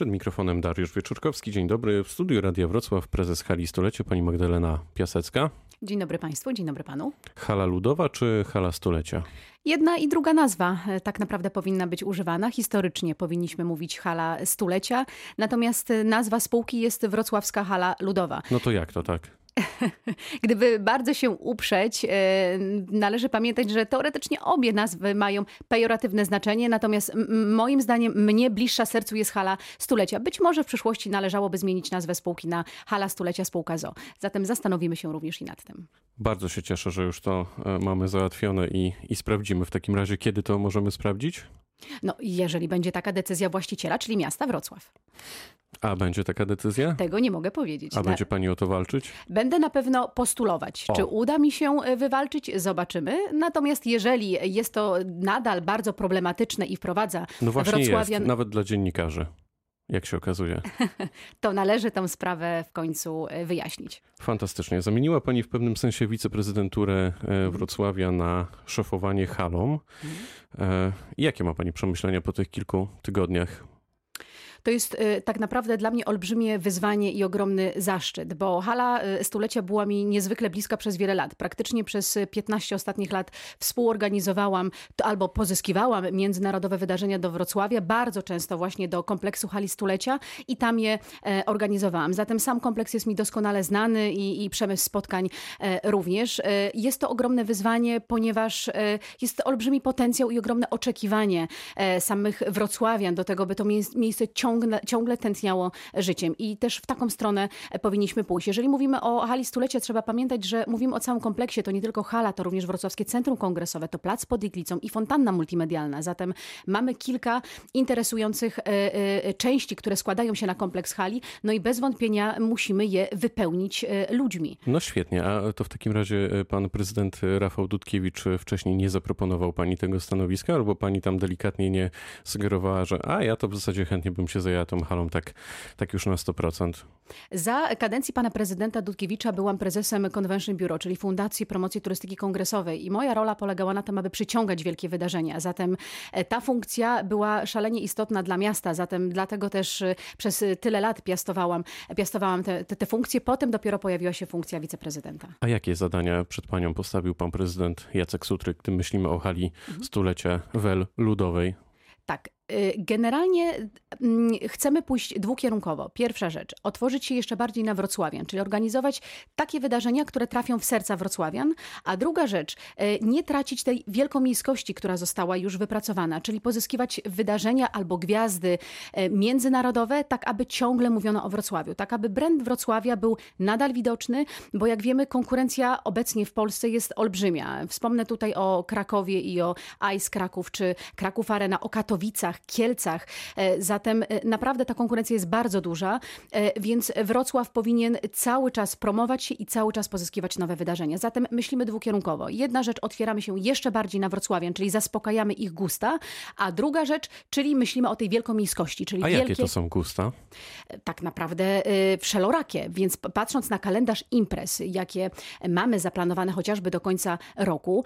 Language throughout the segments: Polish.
Przed mikrofonem Dariusz Wieczorkowski. Dzień dobry. W studiu Radia Wrocław prezes Hali Stulecie, pani Magdalena Piasecka. Dzień dobry Państwu, dzień dobry Panu. Hala Ludowa czy Hala Stulecia? Jedna i druga nazwa e, tak naprawdę powinna być używana. Historycznie powinniśmy mówić hala stulecia, natomiast nazwa spółki jest Wrocławska Hala Ludowa. No to jak to tak? Gdyby bardzo się uprzeć, e, należy pamiętać, że teoretycznie obie nazwy mają pejoratywne znaczenie, natomiast moim zdaniem mnie bliższa sercu jest hala stulecia. Być może w przyszłości należałoby zmienić nazwę spółki na hala stulecia spółka ZO. Zatem zastanowimy się również i nad tym. Bardzo się cieszę, że już to e, mamy załatwione i, i sprawdzimy. W takim razie, kiedy to możemy sprawdzić? No, jeżeli będzie taka decyzja właściciela, czyli miasta Wrocław. A będzie taka decyzja? Tego nie mogę powiedzieć. A będzie pani o to walczyć? Będę na pewno postulować. O. Czy uda mi się e, wywalczyć? Zobaczymy. Natomiast jeżeli jest to nadal bardzo problematyczne i wprowadza no właśnie Wrocławian... Jest, nawet dla dziennikarzy jak się okazuje. to należy tę sprawę w końcu e, wyjaśnić. Fantastycznie. Zamieniła Pani w pewnym sensie wiceprezydenturę e, Wrocławia na szefowanie halą. Mhm. Jakie ma Pani przemyślenia po tych kilku tygodniach? To jest y, tak naprawdę dla mnie olbrzymie wyzwanie i ogromny zaszczyt, bo hala y, stulecia była mi niezwykle bliska przez wiele lat. Praktycznie przez 15 ostatnich lat współorganizowałam albo pozyskiwałam międzynarodowe wydarzenia do Wrocławia, bardzo często właśnie do kompleksu hali stulecia i tam je e, organizowałam. Zatem sam kompleks jest mi doskonale znany i, i przemysł spotkań e, również. E, jest to ogromne wyzwanie, ponieważ jest olbrzymi potencjał i ogromne oczekiwanie samych wrocławian do tego, by to miejsce ciągle ciągle, ciągle tętniało życiem. I też w taką stronę powinniśmy pójść. Jeżeli mówimy o hali stulecia, trzeba pamiętać, że mówimy o całym kompleksie. To nie tylko hala, to również Wrocławskie Centrum Kongresowe, to plac pod Iglicą i fontanna multimedialna. Zatem mamy kilka interesujących e, e, części, które składają się na kompleks hali. No i bez wątpienia musimy je wypełnić e, ludźmi. No świetnie. A to w takim razie pan prezydent Rafał Dudkiewicz wcześniej nie zaproponował pani tego stanowiska, albo pani tam delikatnie nie sugerowała, że a ja to w zasadzie chętnie bym się zajęła tą halą tak, tak już na 100%. Za kadencji pana prezydenta Dudkiewicza byłam prezesem Convention Bureau, czyli Fundacji Promocji Turystyki Kongresowej i moja rola polegała na tym, aby przyciągać wielkie wydarzenia. Zatem e, ta funkcja była szalenie istotna dla miasta, zatem dlatego też e, przez tyle lat piastowałam, piastowałam te, te, te funkcje. Potem dopiero pojawiła się funkcja wiceprezydenta. A jakie zadania przed panią postawił pan prezydent Jacek Sutryk, gdy myślimy o hali mhm. stulecia WEL ludowej? Tak, generalnie mm, chcemy pójść dwukierunkowo. Pierwsza rzecz, otworzyć się jeszcze bardziej na Wrocławian, czyli organizować takie wydarzenia, które trafią w serca Wrocławian. A druga rzecz, y, nie tracić tej wielkomiejskości, która została już wypracowana, czyli pozyskiwać wydarzenia albo gwiazdy y, międzynarodowe, tak aby ciągle mówiono o Wrocławiu, tak aby brand Wrocławia był nadal widoczny, bo jak wiemy, konkurencja obecnie w Polsce jest olbrzymia. Wspomnę tutaj o Krakowie i o Ice Kraków, czy Kraków Arena, o Katowicach, Kielcach. E, zatem e, naprawdę ta konkurencja jest bardzo duża, e, więc Wrocław powinien cały czas promować się i cały czas pozyskiwać nowe wydarzenia. Zatem myślimy dwukierunkowo. Jedna rzecz, otwieramy się jeszcze bardziej na Wrocławian, czyli zaspokajamy ich gusta, a druga rzecz, czyli myślimy o tej wielkomiejskości, czyli a wielkie... jakie to są gusta? Tak naprawdę wszelorakie, więc patrząc na kalendarz imprez, jakie mamy zaplanowane chociażby do końca roku,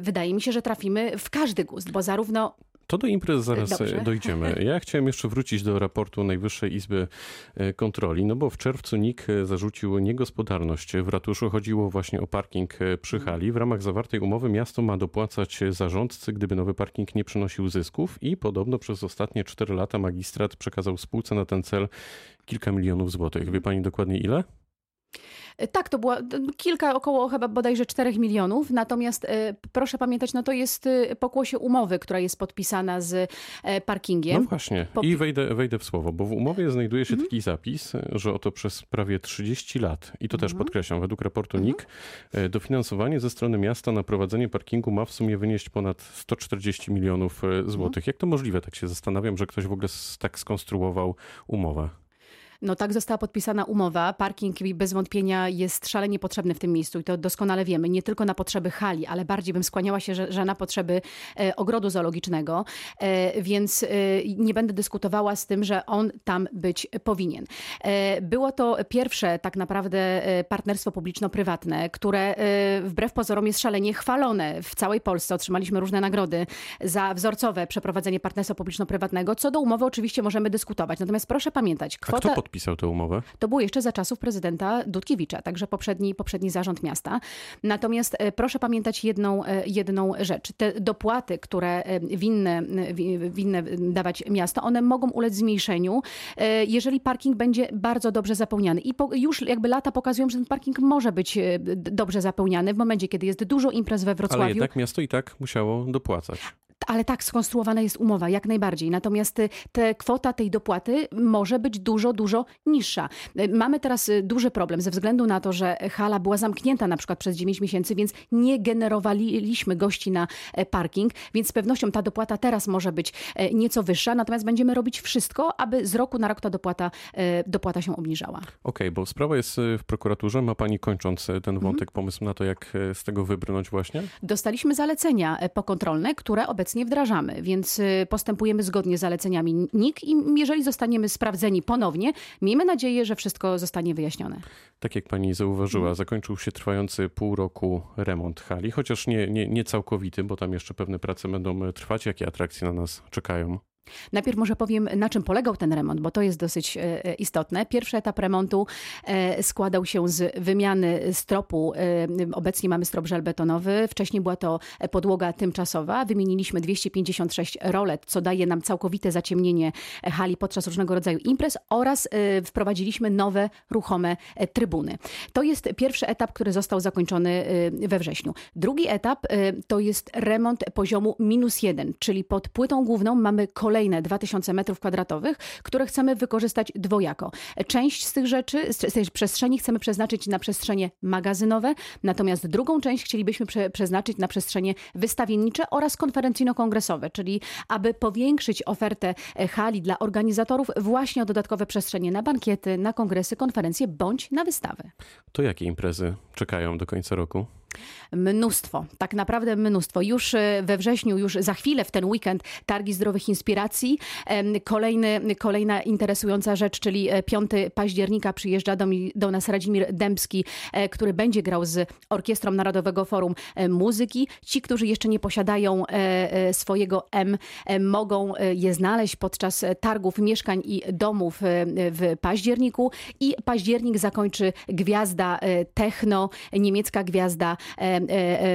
wydaje mi się, że trafimy w każdy gust, bo zarówno to do imprez zaraz Dobrze. dojdziemy. Ja chciałem jeszcze wrócić do raportu Najwyższej Izby e, Kontroli, no bo w czerwcu NIK e, zarzucił niegospodarność w ratuszu. Chodziło właśnie o parking e, przy hali. W ramach zawartej umowy miasto ma dopłacać zarządcy, gdyby nowy parking nie przynosił zysków i podobno przez ostatnie 4 lata magistrat przekazał spółce na ten cel kilka milionów złotych. Wie pani dokładnie ile? Tak, to było kilka, około chyba bodajże 4 milionów. Natomiast e, proszę pamiętać, no to jest e, pokłosie umowy, która jest podpisana z e, parkingiem. No właśnie. I wejdę, wejdę w słowo, bo w umowie znajduje się mhm. taki zapis, że oto przez prawie 30 lat, i to też mhm. podkreślam, według raportu mhm. NIK, dofinansowanie ze strony miasta na prowadzenie parkingu ma w sumie wynieść ponad 140 milionów złotych. Jak to możliwe? Tak się zastanawiam, że ktoś w ogóle tak skonstruował umowę. No tak została podpisana umowa. Parking bez wątpienia jest szalenie potrzebny w tym miejscu i to doskonale wiemy. Nie tylko na potrzeby hali, ale bardziej bym skłaniała się, że, że na potrzeby e, ogrodu zoologicznego, e, więc e, nie będę dyskutowała z tym, że on tam być powinien. E, było to pierwsze tak naprawdę e, partnerstwo publiczno-prywatne, które e, wbrew pozorom jest szalenie chwalone w całej Polsce. Otrzymaliśmy różne nagrody za wzorcowe przeprowadzenie partnerstwa publiczno-prywatnego. Co do umowy oczywiście możemy dyskutować. Natomiast proszę pamiętać, kwota... Podpisał tę umowę? To było jeszcze za czasów prezydenta Dudkiewicza, także poprzedni, poprzedni zarząd miasta. Natomiast proszę pamiętać jedną, jedną rzecz. Te dopłaty, które winne, winne dawać miasto, one mogą ulec zmniejszeniu, jeżeli parking będzie bardzo dobrze zapełniany. I po, już jakby lata pokazują, że ten parking może być e, dobrze zapełniany w momencie, kiedy jest dużo imprez we Wrocławiu. Ale jednak miasto i tak musiało dopłacać ale tak skonstruowana jest umowa, jak najbardziej. Natomiast y, te kwota tej dopłaty może być dużo, dużo niższa. Y, mamy teraz y, duży problem ze względu na to, że hala była zamknięta na przykład przez 9 miesięcy, więc nie generowaliśmy gości na e, parking, więc z pewnością ta dopłata teraz może być e, nieco wyższa, natomiast będziemy robić wszystko, aby z roku na rok ta dopłata, e, dopłata się obniżała. Okej, okay, bo sprawa jest w prokuraturze. Ma pani kończąc ten mhm. wątek pomysł na to, jak z tego wybrnąć właśnie? Dostaliśmy zalecenia pokontrolne, które obecnie obecnie wdrażamy, więc y, postępujemy zgodnie z zaleceniami NIK i jeżeli zostaniemy sprawdzeni ponownie, miejmy nadzieję, że wszystko zostanie wyjaśnione. Tak jak pani zauważyła, zakończył się trwający pół roku remont hali, chociaż nie, nie, nie całkowity, bo tam jeszcze pewne prace będą trwać. Jakie atrakcje na nas czekają? Najpierw może powiem, na czym polegał ten remont, bo to jest dosyć e, e, istotne. Pierwszy etap remontu e, składał się z wymiany stropu. Obecnie mamy strop żelbetonowy. Wcześniej była to podłoga tymczasowa. Wymieniliśmy 256 rolet, co daje nam całkowite zaciemnienie hali podczas różnego rodzaju imprez oraz wprowadziliśmy nowe ruchome trybuny. To jest pierwszy etap, który został zakończony we wrześniu. Drugi etap to jest remont poziomu minus jeden, czyli pod płytą główną mamy kolejny kolejne 2000 metrów kwadratowych, które chcemy wykorzystać dwojako. Część z tych rzeczy, z tej przestrzeni chcemy przeznaczyć na przestrzenie magazynowe, natomiast drugą część chcielibyśmy prze, przeznaczyć na przestrzenie wystawiennicze oraz konferencyjno-kongresowe, czyli aby powiększyć ofertę e, hali dla organizatorów właśnie o dodatkowe przestrzenie na bankiety, na kongresy, konferencje bądź na wystawy. To jakie imprezy czekają do końca roku? Mnóstwo, tak naprawdę mnóstwo. Już e, we wrześniu, już za chwilę w ten weekend Targi Zdrowych Inspiracji. Kolejny, kolejna interesująca rzecz, czyli 5 e, października przyjeżdża do, mi, do nas Radzimir Dębski, e, który będzie grał z Orkiestrą Narodowego Forum Muzyki. Ci, którzy jeszcze nie posiadają swojego M, mogą je znaleźć podczas targów mieszkań i domów w październiku. I październik zakończy gwiazda techno, niemiecka gwiazda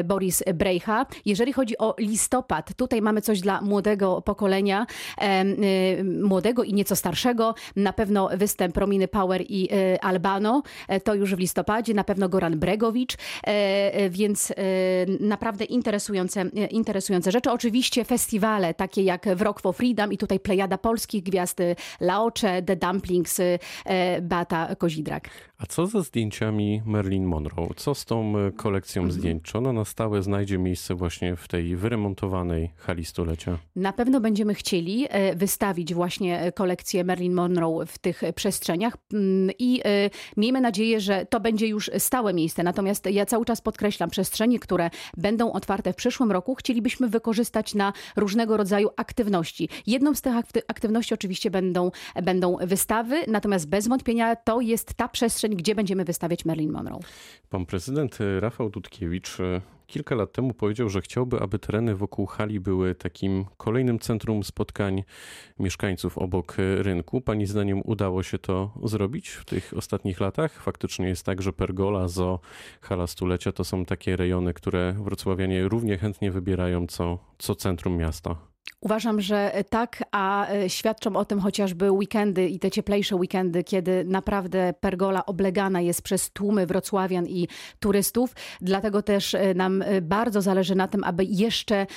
Boris Brejcha. Jeżeli chodzi o listopad, tutaj mamy coś dla młodego pokolenia, e, młodego i nieco starszego. Na pewno występ Rominy Power i Albano, to już w listopadzie, na pewno Goran Bregowicz, więc naprawdę interesujące, interesujące rzeczy. Oczywiście festiwale takie jak w Rock for Freedom i tutaj plejada polskich gwiazd Laocze, The Dumplings, Bata Kozidrak. A co ze zdjęciami Marilyn Monroe? Co z tą kolekcją mhm. zdjęć? Czy ona na stałe znajdzie miejsce właśnie w tej wyremontowanej hali stulecia? Na pewno będziemy chcieli e, wystawić właśnie e, kolekcję Marilyn Monroe w tych przestrzeniach mm, i e, miejmy nadzieję, że to będzie już stałe miejsce. Natomiast ja cały czas podkreślam, przestrzenie, które będą otwarte w przyszłym roku, chcielibyśmy wykorzystać na różnego rodzaju aktywności. Jedną z tych aktywności oczywiście będą, będą wystawy, natomiast bez wątpienia to jest ta przestrzeń, gdzie będziemy wystawiać Marilyn Monroe. Pan prezydent Rafał Dudkiewicz e, kilka lat temu powiedział, że chciałby, aby tereny wokół hali były takim kolejnym centrum spotkań mieszkańców obok rynku. Pani zdaniem udało się to zrobić w tych ostatnich latach? Faktycznie jest tak, że Pergola, Zo, Hala Stulecia to są takie rejony, które wrocławianie równie chętnie wybierają co, co centrum miasta. Uważam, że tak, a e, świadczą o tym chociażby weekendy i te cieplejsze weekendy, kiedy naprawdę pergola oblegana jest przez tłumy wrocławian i turystów. Dlatego też e, nam e, bardzo zależy na tym, aby jeszcze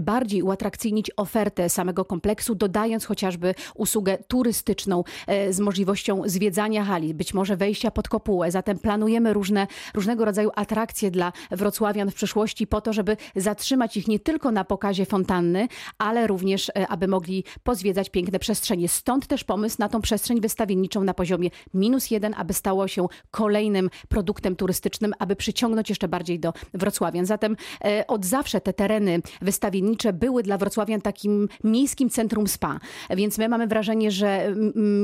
bardziej uatrakcyjnić ofertę samego kompleksu, dodając chociażby usługę turystyczną z możliwością zwiedzania hali, być może wejścia pod kopułę. Zatem planujemy różne, różnego rodzaju atrakcje dla wrocławian w przyszłości po to, żeby zatrzymać ich nie tylko na pokazie fontanny, ale również aby mogli pozwiedzać piękne przestrzenie. Stąd też pomysł na tą przestrzeń wystawienniczą na poziomie minus jeden, aby stało się kolejnym produktem turystycznym, aby przyciągnąć jeszcze bardziej do Wrocławian. Zatem od zawsze te tereny wystawiennicze były dla Wrocławian takim miejskim centrum spa, więc my mamy wrażenie, że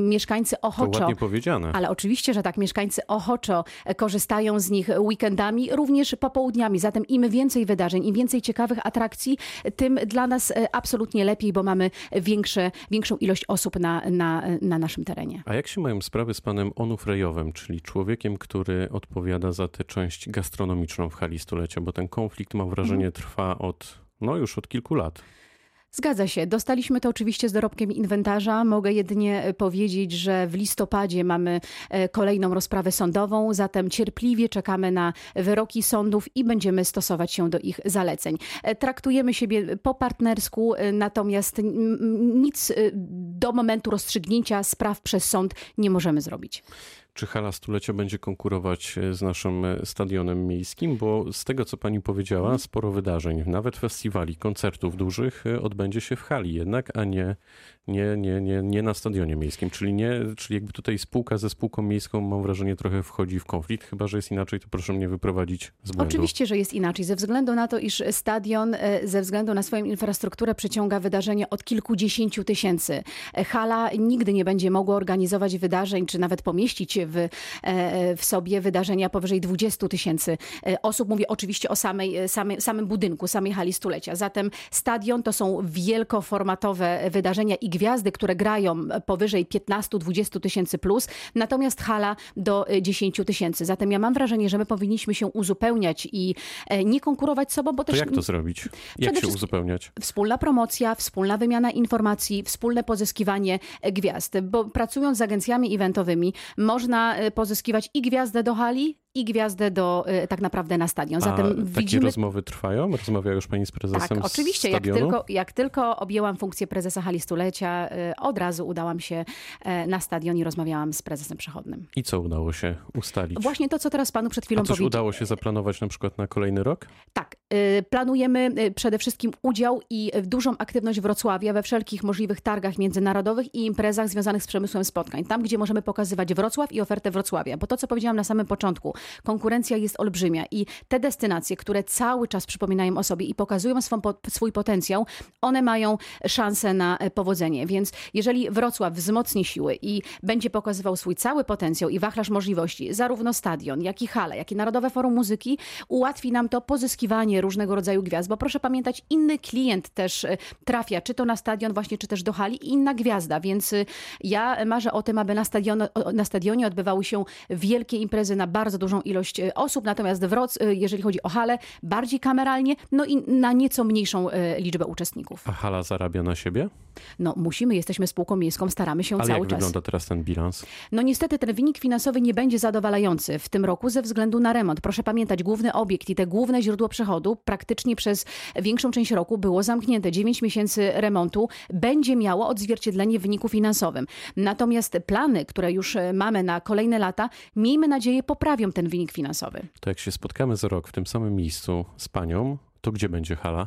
mieszkańcy ochoczo... To ładnie powiedziane. Ale oczywiście, że tak, mieszkańcy ochoczo korzystają z nich weekendami, również popołudniami. Zatem im więcej wydarzeń, im więcej ciekawych atrakcji, tym dla nas e, absolutnie lepiej, bo mamy większe, większą ilość osób na, na, na naszym terenie. A jak się mają sprawy z panem Onufrejowem, czyli człowiekiem, który odpowiada za tę część gastronomiczną w hali stulecia? Bo ten konflikt, mam wrażenie, trwa od, no już od kilku lat. Zgadza się. Dostaliśmy to oczywiście z dorobkiem inwentarza. Mogę jedynie e, powiedzieć, że w listopadzie mamy e, kolejną rozprawę sądową, zatem cierpliwie czekamy na wyroki sądów i będziemy stosować się do ich zaleceń. E, traktujemy siebie po partnersku, natomiast nic do momentu rozstrzygnięcia spraw przez sąd nie możemy zrobić czy hala stulecia będzie konkurować e, z naszym e, stadionem miejskim, bo z tego, co pani powiedziała, mhm. sporo wydarzeń, nawet festiwali, koncertów dużych e, odbędzie się w hali jednak, a nie, nie, nie, nie, nie na stadionie miejskim. Czyli, nie, czyli jakby tutaj spółka ze spółką miejską, mam wrażenie, trochę wchodzi w konflikt, chyba, że jest inaczej, to proszę mnie wyprowadzić z błędu. Oczywiście, że jest inaczej, ze względu na to, iż stadion ze względu na swoją infrastrukturę przyciąga wydarzenia od kilkudziesięciu tysięcy. Hala nigdy nie będzie mogła organizować wydarzeń, czy nawet pomieścić w, e, w sobie wydarzenia powyżej 20 tysięcy e, osób. Mówię oczywiście o samej, e, samej, samym budynku, samej hali stulecia. Zatem stadion to są wielkoformatowe wydarzenia i gwiazdy, które grają powyżej 15-20 tysięcy plus, natomiast hala do 10 tysięcy. Zatem ja mam wrażenie, że my powinniśmy się uzupełniać i nie konkurować sobą, bo też... To jak to zrobić? Jak się uzupełniać? Wspólna promocja, wspólna wymiana informacji, wspólne pozyskiwanie gwiazd, bo pracując z agencjami eventowymi można można y, pozyskiwać i gwiazdę do hali, i gwiazdę do, y, tak naprawdę na stadion. Zatem A takie widzimy... rozmowy trwają? Rozmawia już pani z prezesem Tak, oczywiście. Jak tylko, jak tylko objęłam funkcję prezesa hali stulecia, y, od razu udałam się na stadion i rozmawiałam z prezesem przechodnym. I co udało się ustalić? Właśnie to, co teraz panu przed chwilą powiedziałem. udało się zaplanować na przykład na kolejny rok? Tak. Planujemy przede wszystkim udział i dużą aktywność Wrocławia we wszelkich możliwych targach międzynarodowych i imprezach związanych z przemysłem spotkań. Tam, gdzie możemy pokazywać Wrocław i ofertę Wrocławia. Bo to, co powiedziałam na samym początku, konkurencja jest olbrzymia i te destynacje, które cały czas przypominają o sobie i pokazują swą, swój potencjał, one mają szansę na e, powodzenie. Więc jeżeli Wrocław wzmocni siły i będzie pokazywał swój cały potencjał i wachlarz możliwości, zarówno stadion, jak i hale, jak i Narodowe Forum Muzyki, ułatwi nam to pozyskiwanie różnego rodzaju gwiazd, bo proszę pamiętać, inny klient też e, trafia, czy to na stadion właśnie, czy też do hali inna gwiazda, więc e, ja marzę o tym, aby na, stadion, na stadionie odbywały się wielkie imprezy na bardzo dużą ilość e, osób, natomiast Wroc, e, jeżeli chodzi o halę, bardziej kameralnie, no i na nieco mniejszą liczbę uczestników. A hala zarabia na siebie? No musimy, jesteśmy spółką miejską, staramy się Ale cały jak czas. wygląda teraz ten bilans? No niestety ten wynik finansowy nie będzie zadowalający w tym roku ze względu na remont. Proszę pamiętać, główny obiekt i te główne źródło przychodu praktycznie przez większą część roku było zamknięte. 9 miesięcy remontu będzie miało odzwierciedlenie w wyniku finansowym. Natomiast plany, które już mamy na kolejne lata, miejmy nadzieję, poprawią ten wynik finansowy. To jak się spotkamy za rok w tym samym miejscu z panią, to gdzie będzie hala?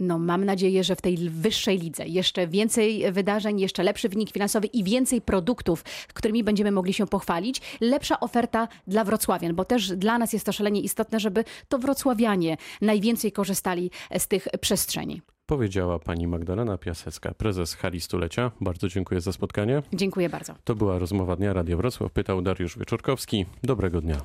No, mam nadzieję, że w tej wyższej lidze jeszcze więcej wydarzeń, jeszcze lepszy wynik finansowy i więcej produktów, którymi będziemy mogli się pochwalić. Lepsza oferta dla wrocławian, bo też dla nas jest to szalenie istotne, żeby to wrocławianie najwięcej korzystali z tych przestrzeni. Powiedziała pani Magdalena Piasecka, prezes Hali Stulecia. Bardzo dziękuję za spotkanie. Dziękuję bardzo. To była rozmowa dnia Radio Wrocław. Pytał Dariusz Wieczorkowski. Dobrego dnia.